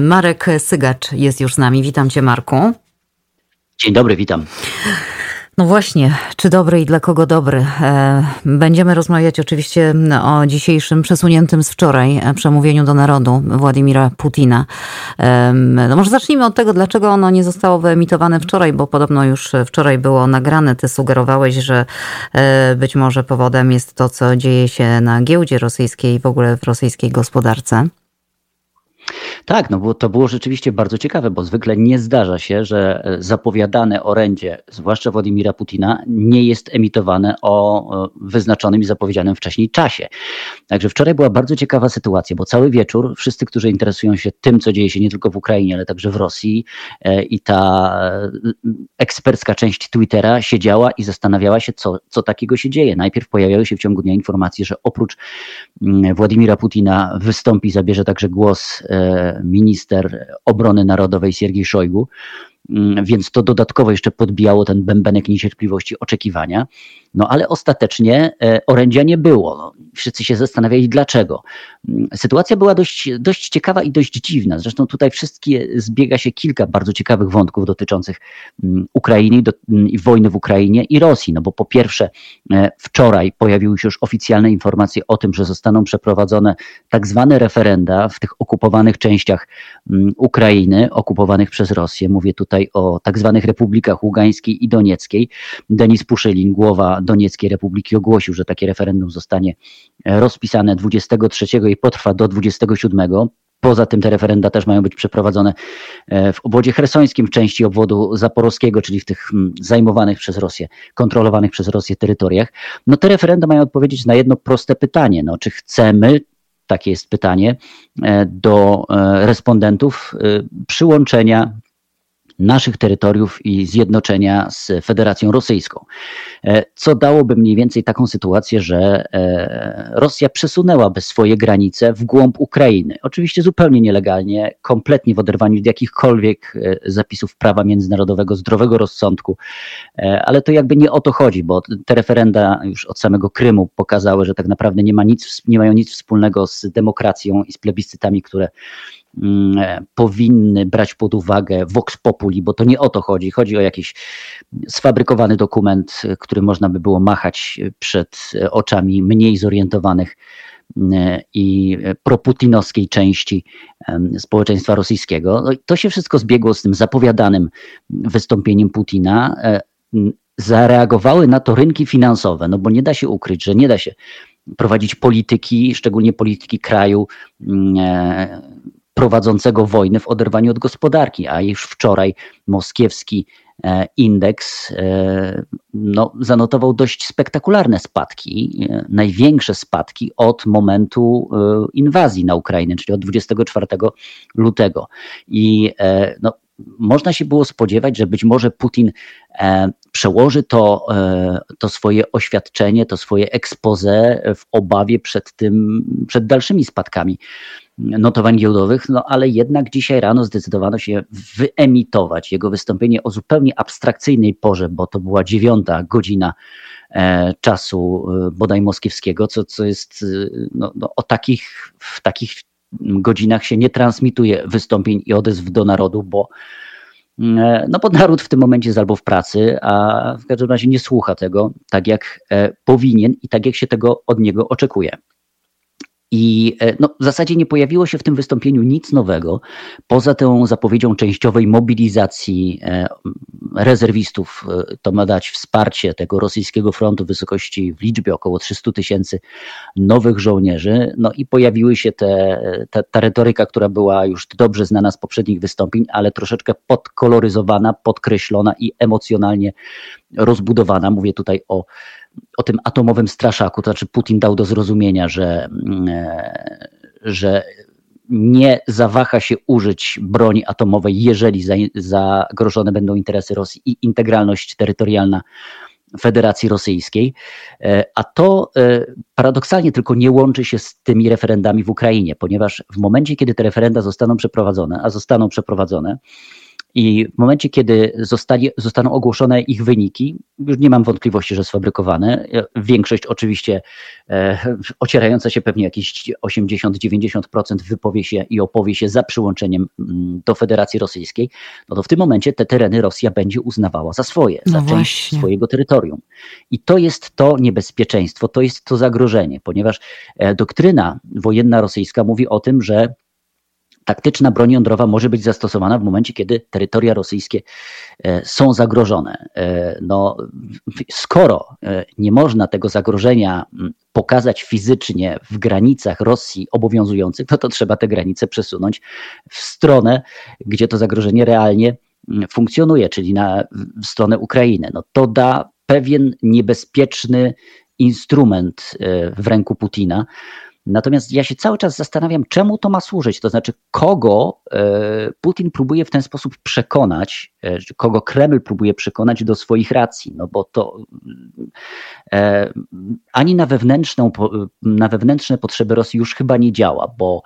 Marek Sygacz jest już z nami. Witam cię, Marku. Dzień dobry, witam. No właśnie, czy dobry i dla kogo dobry? E, będziemy rozmawiać oczywiście o dzisiejszym przesuniętym z wczoraj przemówieniu do narodu Władimira Putina. No może zacznijmy od tego, dlaczego ono nie zostało wyemitowane wczoraj, bo podobno już wczoraj było nagrane. Ty sugerowałeś, że e, być może powodem jest to, co dzieje się na giełdzie rosyjskiej i w ogóle w rosyjskiej gospodarce. Tak, no bo to było rzeczywiście bardzo ciekawe, bo zwykle nie zdarza się, że e, zapowiadane orędzie, zwłaszcza Władimira Putina, nie jest emitowane o wyznaczonym i zapowiedzianym wcześniej czasie. Także wczoraj była bardzo ciekawa sytuacja, bo cały wieczór wszyscy, którzy interesują się tym, co dzieje się nie tylko w Ukrainie, ale także w Rosji e, i ta e, ekspercka część Twittera siedziała i zastanawiała się, co, co takiego się dzieje. Najpierw pojawiały się w ciągu dnia informacje, że oprócz mm, Władimira Putina wystąpi, zabierze także głos minister obrony narodowej Siergiej Szojgu, mm, więc to dodatkowo jeszcze podbijało ten bębenek niecierpliwości oczekiwania. No ale ostatecznie e, orędzia nie było. No, wszyscy się zastanawiali dlaczego. Mm, sytuacja była dość, dość ciekawa i dość dziwna. Zresztą tutaj wszystkie zbiega się kilka bardzo ciekawych wątków dotyczących mm, Ukrainy i wojny w Ukrainie i Rosji. No bo po pierwsze e, wczoraj pojawiły się już oficjalne informacje o tym, że zostaną przeprowadzone tak zwane referenda w tych okupowanych częściach mm, Ukrainy, okupowanych przez Rosję. Mówię tutaj o tak zwanych republikach Ługańskiej i Donieckiej. Denis Puszylin, głowa Donieckiej Republiki ogłosił, że takie referendum zostanie e, rozpisane 23 i potrwa do 27. Poza tym te referenda też mają być przeprowadzone e, w obwodzie hersońskim, w części obwodu zaporowskiego, czyli w tych mm, zajmowanych przez Rosję, kontrolowanych przez Rosję terytoriach. No te referenda mają odpowiedzieć na jedno proste pytanie, no, czy chcemy, takie jest pytanie, e, do respondentów przyłączenia naszych terytoriów i zjednoczenia z Federacją Rosyjską. E, co dałoby mniej więcej taką sytuację, że e, Rosja przesunęłaby swoje granice w głąb Ukrainy. Oczywiście zupełnie nielegalnie, kompletnie w oderwaniu od jakichkolwiek e, zapisów prawa międzynarodowego, zdrowego rozsądku, ale to jakby nie o to chodzi, bo te referenda już od samego Krymu pokazały, że tak naprawdę nie, ma nic, nie mają nic wspólnego z demokracją i z plebiscytami, które powinny brać pod uwagę Vox Populi, bo to nie o to chodzi. Chodzi o jakiś sfabrykowany dokument, który można by było machać przed oczami mniej zorientowanych mm, i proputinowskiej części społeczeństwa rosyjskiego. No to się wszystko zbiegło z tym zapowiadanym wystąpieniem Putina. E, zareagowały na to rynki finansowe, no bo nie da się ukryć, że nie da się prowadzić polityki, szczególnie polityki kraju mm, e, prowadzącego wojnę w oderwaniu od gospodarki, a już wczoraj moskiewski e, indeks e, no, zanotował dość spektakularne spadki, e, największe spadki od momentu inwazji na Ukrainę, czyli od 24 lutego. I no, można się było spodziewać, że być może Putin przełoży to, to swoje oświadczenie, to swoje expose w obawie przed tym, przed dalszymi spadkami notowań giełdowych, no ale jednak dzisiaj rano zdecydowano się wyemitować jego wystąpienie o zupełnie abstrakcyjnej porze, bo to była dziewiąta godzina e, czasu e, bodaj moskiewskiego, co, co jest e, no, no, o takich, w takich godzinach się nie transmituje wystąpień i odezw do narodu, bo no bo naród w tym momencie jest albo w pracy, a w każdym razie nie słucha tego tak jak powinien i tak jak się tego od niego oczekuje. I e, no, w zasadzie nie pojawiło się w tym wystąpieniu nic nowego, poza tą zapowiedzią częściowej mobilizacji e, rezerwistów. E, to ma dać wsparcie tego rosyjskiego frontu w wysokości w liczbie około 300 tysięcy nowych żołnierzy. No i pojawiły się te, te, ta retoryka, która była już dobrze znana z poprzednich wystąpień, ale troszeczkę podkoloryzowana, podkreślona i emocjonalnie rozbudowana. Mówię tutaj o o tym atomowym straszaku, to znaczy Putin dał do zrozumienia, że, mm, e, że nie zawaha się użyć broni atomowej, jeżeli zagrożone będą interesy Rosji i integralność terytorialna Federacji Rosyjskiej. E, a to e, paradoksalnie tylko nie łączy się z tymi referendami w Ukrainie, ponieważ w momencie, kiedy te referenda zostaną przeprowadzone, a zostaną przeprowadzone, I w momencie, kiedy zostali, zostaną ogłoszone ich wyniki, już nie mam wątpliwości, że sfabrykowane. Większość oczywiście e, ocierająca się pewnie jakieś 80-90% wypowie się i opowie się za przyłączeniem mm, do Federacji Rosyjskiej, no to w tym momencie te tereny Rosja będzie uznawała za swoje, no za właśnie. część swojego terytorium. I to jest to niebezpieczeństwo, to jest to zagrożenie, ponieważ e, doktryna wojenna rosyjska mówi o tym, że taktyczna broń jądrowa może być zastosowana w momencie, kiedy terytoria rosyjskie e, są zagrożone. E, no, skoro e, nie można tego zagrożenia pokazać fizycznie w granicach Rosji obowiązujących, no to trzeba te granice przesunąć w stronę, gdzie to zagrożenie realnie funkcjonuje, czyli na stronę Ukrainy. No, to da pewien niebezpieczny instrument w ręku Putina. Natomiast ja się cały czas zastanawiam, czemu to ma służyć, to znaczy kogo e, Putin próbuje w ten sposób przekonać, e, kogo Kreml próbuje przekonać do swoich racji, no bo to e, ani na, wewnętrzną, na wewnętrzne potrzeby Rosji już chyba nie działa, bo,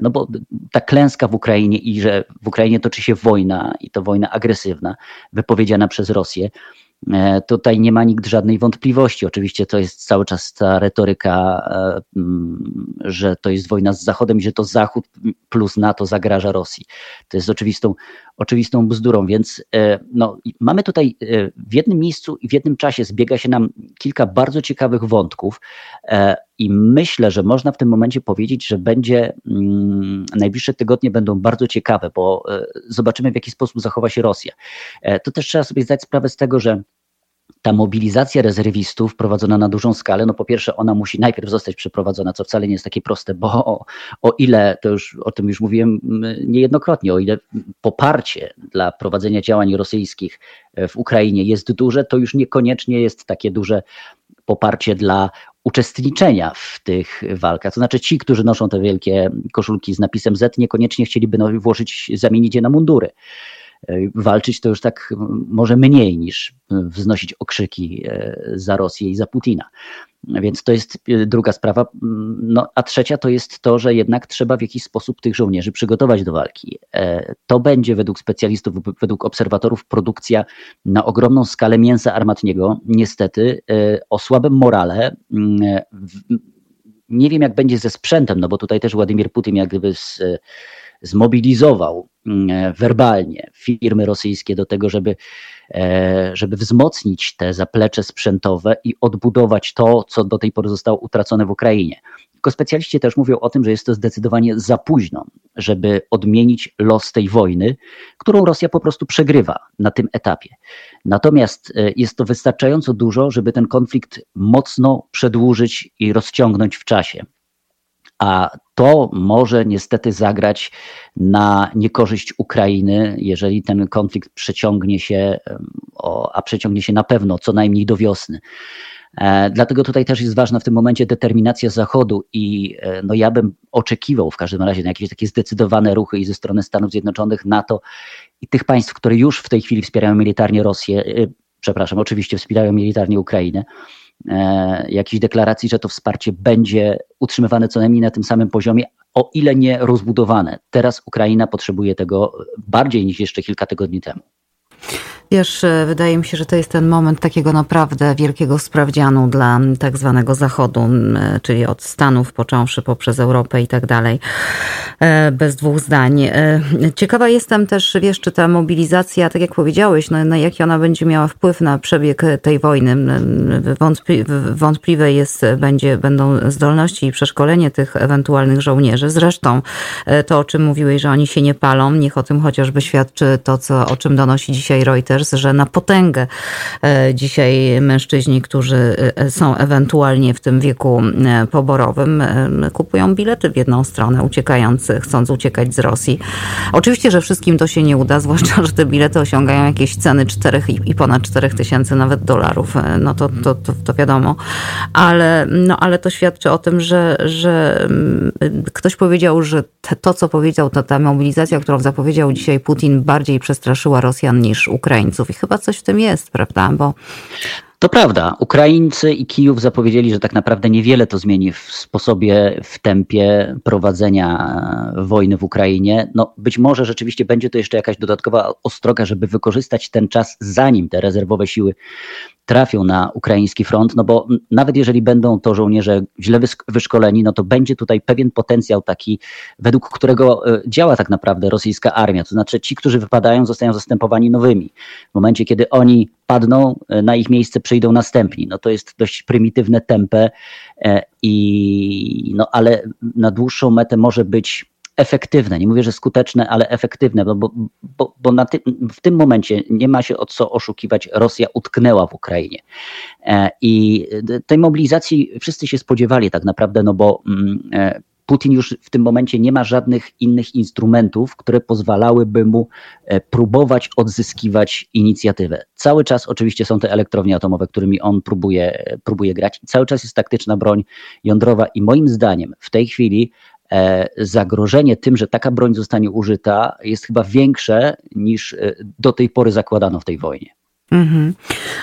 no bo ta klęska w Ukrainie i że w Ukrainie toczy się wojna i to wojna agresywna, wypowiedziana przez Rosję, tutaj nie ma nikt żadnej wątpliwości. Oczywiście to jest cały czas ta retoryka, e, mm, że to jest wojna z Zachodem że to Zachód plus NATO zagraża Rosji. To jest oczywistą, oczywistą bzdurą, więc e, no, mamy tutaj w jednym miejscu i w jednym czasie zbiega się nam kilka bardzo ciekawych wątków i myślę, że można w tym momencie powiedzieć, że będzie mm, najbliższe tygodnie będą bardzo ciekawe, bo zobaczymy w jaki sposób zachowa się Rosja. To też trzeba sobie zdać sprawę z tego, że ta mobilizacja rezerwistów prowadzona na dużą skalę, no po pierwsze ona musi najpierw zostać przeprowadzona, co wcale nie jest takie proste, bo o, o ile, to już o tym już mówiłem niejednokrotnie, o ile poparcie dla prowadzenia działań rosyjskich e, w Ukrainie jest duże, to już niekoniecznie jest takie duże poparcie dla uczestniczenia w tych walkach. To znaczy ci, którzy noszą te wielkie koszulki z napisem Z, niekoniecznie chcieliby no, włożyć, zamienić je na mundury. E, walczyć to już tak może mniej niż wznosić okrzyki e, za Rosję i za Putina. Więc to jest e, druga sprawa. No, a trzecia to jest to, że jednak trzeba w jakiś sposób tych żołnierzy przygotować do walki. To będzie według specjalistów, według obserwatorów produkcja na ogromną skalę mięsa armatniego, niestety o słabym morale. Nie wiem, jak będzie ze sprzętem, no bo tutaj też Władimir Putin jak gdyby z zmobilizował mm, e, werbalnie firmy rosyjskie do tego, żeby, e, żeby wzmocnić te zaplecze sprzętowe i odbudować to, co do tej pory zostało utracone w Ukrainie. Tylko specjaliści też mówią o tym, że jest to zdecydowanie za późno, żeby odmienić los tej wojny, którą Rosja po prostu przegrywa na tym etapie. Natomiast e, jest to wystarczająco dużo, żeby ten konflikt mocno przedłużyć i rozciągnąć w czasie a to może niestety zagrać na niekorzyść Ukrainy, jeżeli ten konflikt przeciągnie się, a przeciągnie się na pewno co najmniej do wiosny. E, dlatego tutaj też jest ważna w tym momencie determinacja Zachodu i e, no ja bym oczekiwał w każdym razie na jakieś takie zdecydowane ruchy i ze strony Stanów Zjednoczonych, NATO i tych państw, które już w tej chwili wspierają militarnie Rosję, e, przepraszam, oczywiście wspierają militarnie Ukrainę, jakiejś deklaracji, że to wsparcie będzie utrzymywane co najmniej na tym samym poziomie, o ile nie rozbudowane. Teraz Ukraina potrzebuje tego bardziej niż jeszcze kilka tygodni temu. Wiesz, e, wydaje mi się, że to jest ten moment takiego naprawdę wielkiego sprawdzianu dla tak zwanego Zachodu, e, czyli od Stanów począwszy poprzez Europę i tak dalej, e, bez dwóch zdań. Ciekawa jestem też, wiesz, czy ta mobilizacja, tak jak powiedziałeś, no, na jaki ona będzie miała wpływ na przebieg tej wojny. Wątpli wątpliwe jest, będzie, będą zdolności i przeszkolenie tych ewentualnych żołnierzy. Zresztą to, o czym mówiłeś, że oni się nie palą, niech o tym chociażby świadczy to, co, o czym donosi dzisiaj Reuters, że na potęgę e, dzisiaj mężczyźni, którzy e, są ewentualnie w tym wieku e, poborowym, kupują bilety w jedną stronę, uciekając, chcąc uciekać z Rosji. Oczywiście, że wszystkim to się nie uda, zwłaszcza, że te bilety osiągają jakieś ceny 4 i ponad 4 tysięcy nawet dolarów. No to, to, to, to wiadomo. Ale, no, ale to świadczy o tym, że, że mm, ktoś powiedział, że to, co powiedział, to ta mobilizacja, którą zapowiedział dzisiaj Putin, bardziej przestraszyła Rosjan niż Ukraińców. I chyba coś w tym jest, prawda? Bo To prawda. Ukraińcy i Kijów zapowiedzieli, że tak naprawdę niewiele to zmieni w sposobie, w tempie prowadzenia e, wojny w Ukrainie. No, być może rzeczywiście będzie to jeszcze jakaś dodatkowa ostroga, żeby wykorzystać ten czas, zanim te rezerwowe siły trafią na ukraiński front, no bo nawet jeżeli będą to żołnierze źle wyszkoleni, no to będzie tutaj pewien potencjał taki, według którego e, działa tak naprawdę rosyjska armia. To znaczy ci, którzy wypadają, zostają zastępowani nowymi. W momencie, kiedy oni padną, e, na ich miejsce przyjdą następni. No to jest dość prymitywne tempę, e, i, no ale na dłuższą metę może być efektywne. Nie mówię, że skuteczne, ale efektywne, bo, bo, bo ty, w tym momencie nie ma się o co oszukiwać. Rosja utknęła w Ukrainie. E, I tej mobilizacji wszyscy się spodziewali tak naprawdę, no bo mm, e, Putin już w tym momencie nie ma żadnych innych instrumentów, które pozwalałyby mu e, próbować odzyskiwać inicjatywę. Cały czas oczywiście są te elektrownie atomowe, którymi on próbuje, próbuje grać. Cały czas jest taktyczna broń jądrowa i moim zdaniem w tej chwili zagrożenie tym, że taka broń zostanie użyta, jest chyba większe niż e, do tej pory zakładano w tej wojnie. Mhm.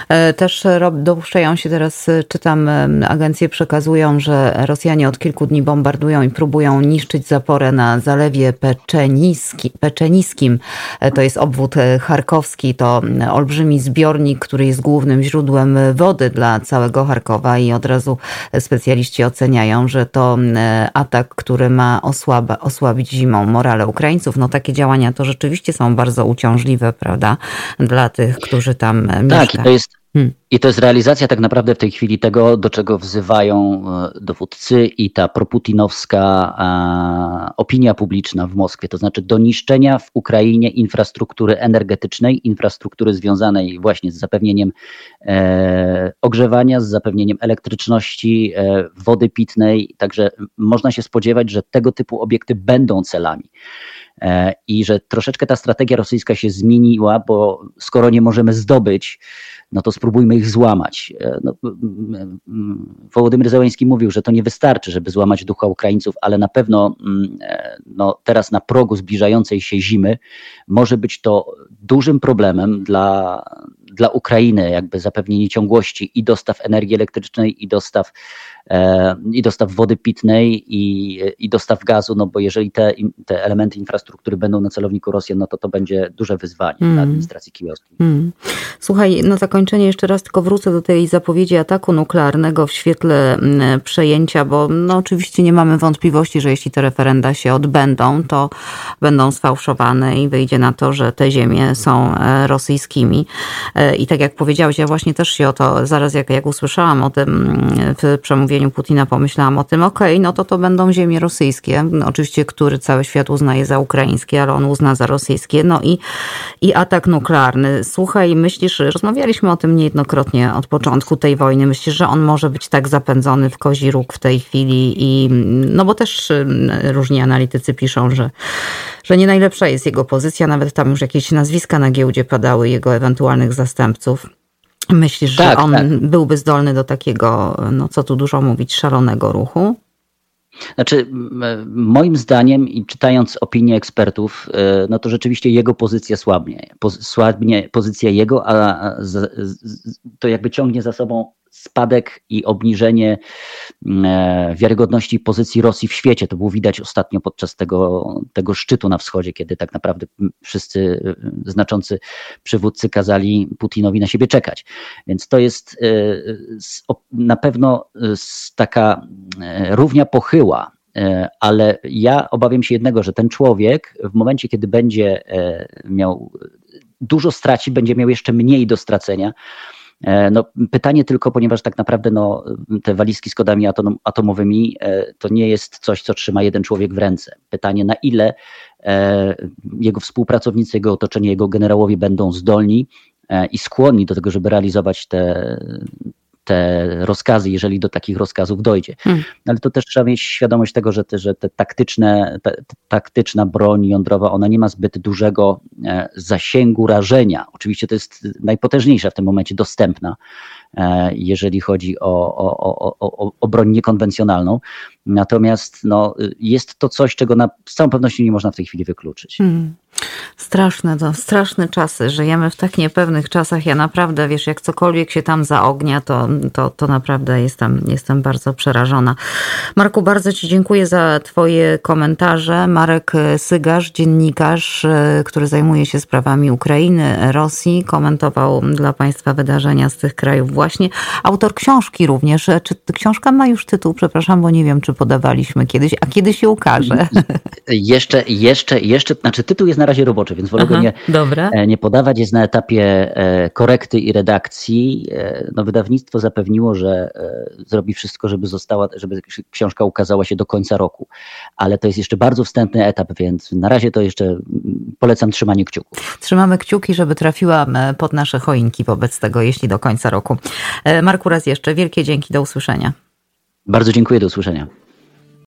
E, też dopuszczają się teraz, e, czytam, e, agencje przekazują, że Rosjanie od kilku dni bombardują i próbują niszczyć zaporę na zalewie Peczeniski, Peczeniskim. To jest obwód charkowski, to olbrzymi zbiornik, który jest głównym źródłem wody dla całego Charkowa i od razu specjaliści oceniają, że to atak, który ma osłaba, osłabić zimą morale Ukraińców. No takie działania to rzeczywiście są bardzo uciążliwe, prawda, dla tych, którzy tam mieszka. Tak, i to jest Hmm. I to jest realizacja tak naprawdę w tej chwili tego, do czego wzywają e, dowódcy i ta proputinowska a, opinia publiczna w Moskwie, to znaczy do niszczenia w Ukrainie infrastruktury energetycznej, infrastruktury związanej właśnie z zapewnieniem e, ogrzewania, z zapewnieniem elektryczności, e, wody pitnej. Także można się spodziewać, że tego typu obiekty będą celami. E, i że troszeczkę ta strategia rosyjska się zmieniła, bo skoro nie możemy zdobyć, no to spróbujmy ich złamać. E, no, Wołodymyr Zełański mówił, że to nie wystarczy, żeby złamać ducha Ukraińców, ale na pewno e, no, teraz na progu zbliżającej się zimy może być to dużym problemem dla, dla Ukrainy, jakby zapewnienie ciągłości i dostaw energii elektrycznej, i dostaw i dostaw wody pitnej i, i dostaw gazu, no bo jeżeli te, te elementy infrastruktury będą na celowniku Rosjan, no to to będzie duże wyzwanie mm. dla administracji kijowskiej. Mm. Słuchaj, na zakończenie jeszcze raz tylko wrócę do tej zapowiedzi ataku nuklearnego w świetle mm, przejęcia, bo no oczywiście nie mamy wątpliwości, że jeśli te referenda się odbędą, to będą sfałszowane i wyjdzie na to, że te ziemie są e, rosyjskimi. E, I tak jak powiedziałeś, ja właśnie też się o to, zaraz jak, jak usłyszałam o tym mm, w przemówieniu wystąpieniu Putina pomyślałam o tym, okej, okay, no to to będą ziemie rosyjskie, oczywiście, który cały świat uznaje za ukraińskie, ale on uzna za rosyjskie, no i, i atak nuklearny. Słuchaj, myślisz, rozmawialiśmy o tym niejednokrotnie od początku tej wojny, myślisz, że on może być tak zapędzony w kozi róg w tej chwili? I, no bo też mm, różni analitycy piszą, że że nie najlepsza jest jego pozycja, nawet tam już jakieś nazwiska na giełdzie padały jego ewentualnych zastępców. Myślisz, tak, że on tak. byłby zdolny do takiego, no co tu dużo mówić, szalonego ruchu? Znaczy, moim zdaniem i czytając opinie ekspertów, e, no to rzeczywiście jego pozycja słabnie. Słabnie pozycja jego, a to jakby ciągnie za sobą spadek i obniżenie mm, e, wiarygodności pozycji Rosji w świecie. To było widać ostatnio podczas tego, tego szczytu na wschodzie, kiedy tak naprawdę wszyscy e, znaczący przywódcy kazali Putinowi na siebie czekać. Więc to jest e, na pewno taka równia pochyła ale ja obawiam się jednego, że ten człowiek w momencie, kiedy będzie miał dużo straci, będzie miał jeszcze mniej do stracenia, no, pytanie tylko, ponieważ tak naprawdę no, te walizki z kodami atom, atomowymi e, to nie jest coś, co trzyma jeden człowiek w ręce. Pytanie, na ile e, jego współpracownicy, jego otoczenie, jego generałowie będą zdolni i skłonni do tego, żeby realizować te, te rozkazy, jeżeli do takich rozkazów dojdzie. Hmm. Ale to też trzeba mieć świadomość tego, że te, że te taktyczne, te, taktyczna broń jądrowa, ona nie ma zbyt dużego e, zasięgu rażenia. Oczywiście to jest najpotężniejsza w tym momencie dostępna, jeżeli chodzi o, o, o, o broń niekonwencjonalną. Natomiast no, jest to coś, czego na, z całą pewnością nie można w tej chwili wykluczyć. Hmm. Straszne to, straszne czasy. Żyjemy w tak niepewnych czasach. Ja naprawdę, wiesz, jak cokolwiek się tam zaognia, to, to, to naprawdę jestem, jestem bardzo przerażona. Marku, bardzo Ci dziękuję za Twoje komentarze. Marek Sygarz, dziennikarz, który zajmuje się sprawami Ukrainy, Rosji, komentował dla Państwa wydarzenia z tych krajów właśnie. Autor książki również. Czy książka ma już tytuł? Przepraszam, bo nie wiem, czy podawaliśmy kiedyś, a kiedy się ukaże? Jeszcze, jeszcze, jeszcze, znaczy tytuł jest na razie roboczy, więc wolę Aha, go nie, dobra. E, nie podawać. Jest na etapie e, korekty i redakcji. E, no, wydawnictwo zapewniło, że zrobi wszystko, żeby została, żeby książka ukazała się do końca roku. Ale to jest jeszcze bardzo wstępny etap, więc na razie to jeszcze mm, polecam trzymanie kciuków. Trzymamy kciuki, żeby trafiła pod nasze choinki wobec tego, jeśli do końca roku. Marku, raz jeszcze wielkie dzięki, do usłyszenia. Bardzo dziękuję, do usłyszenia.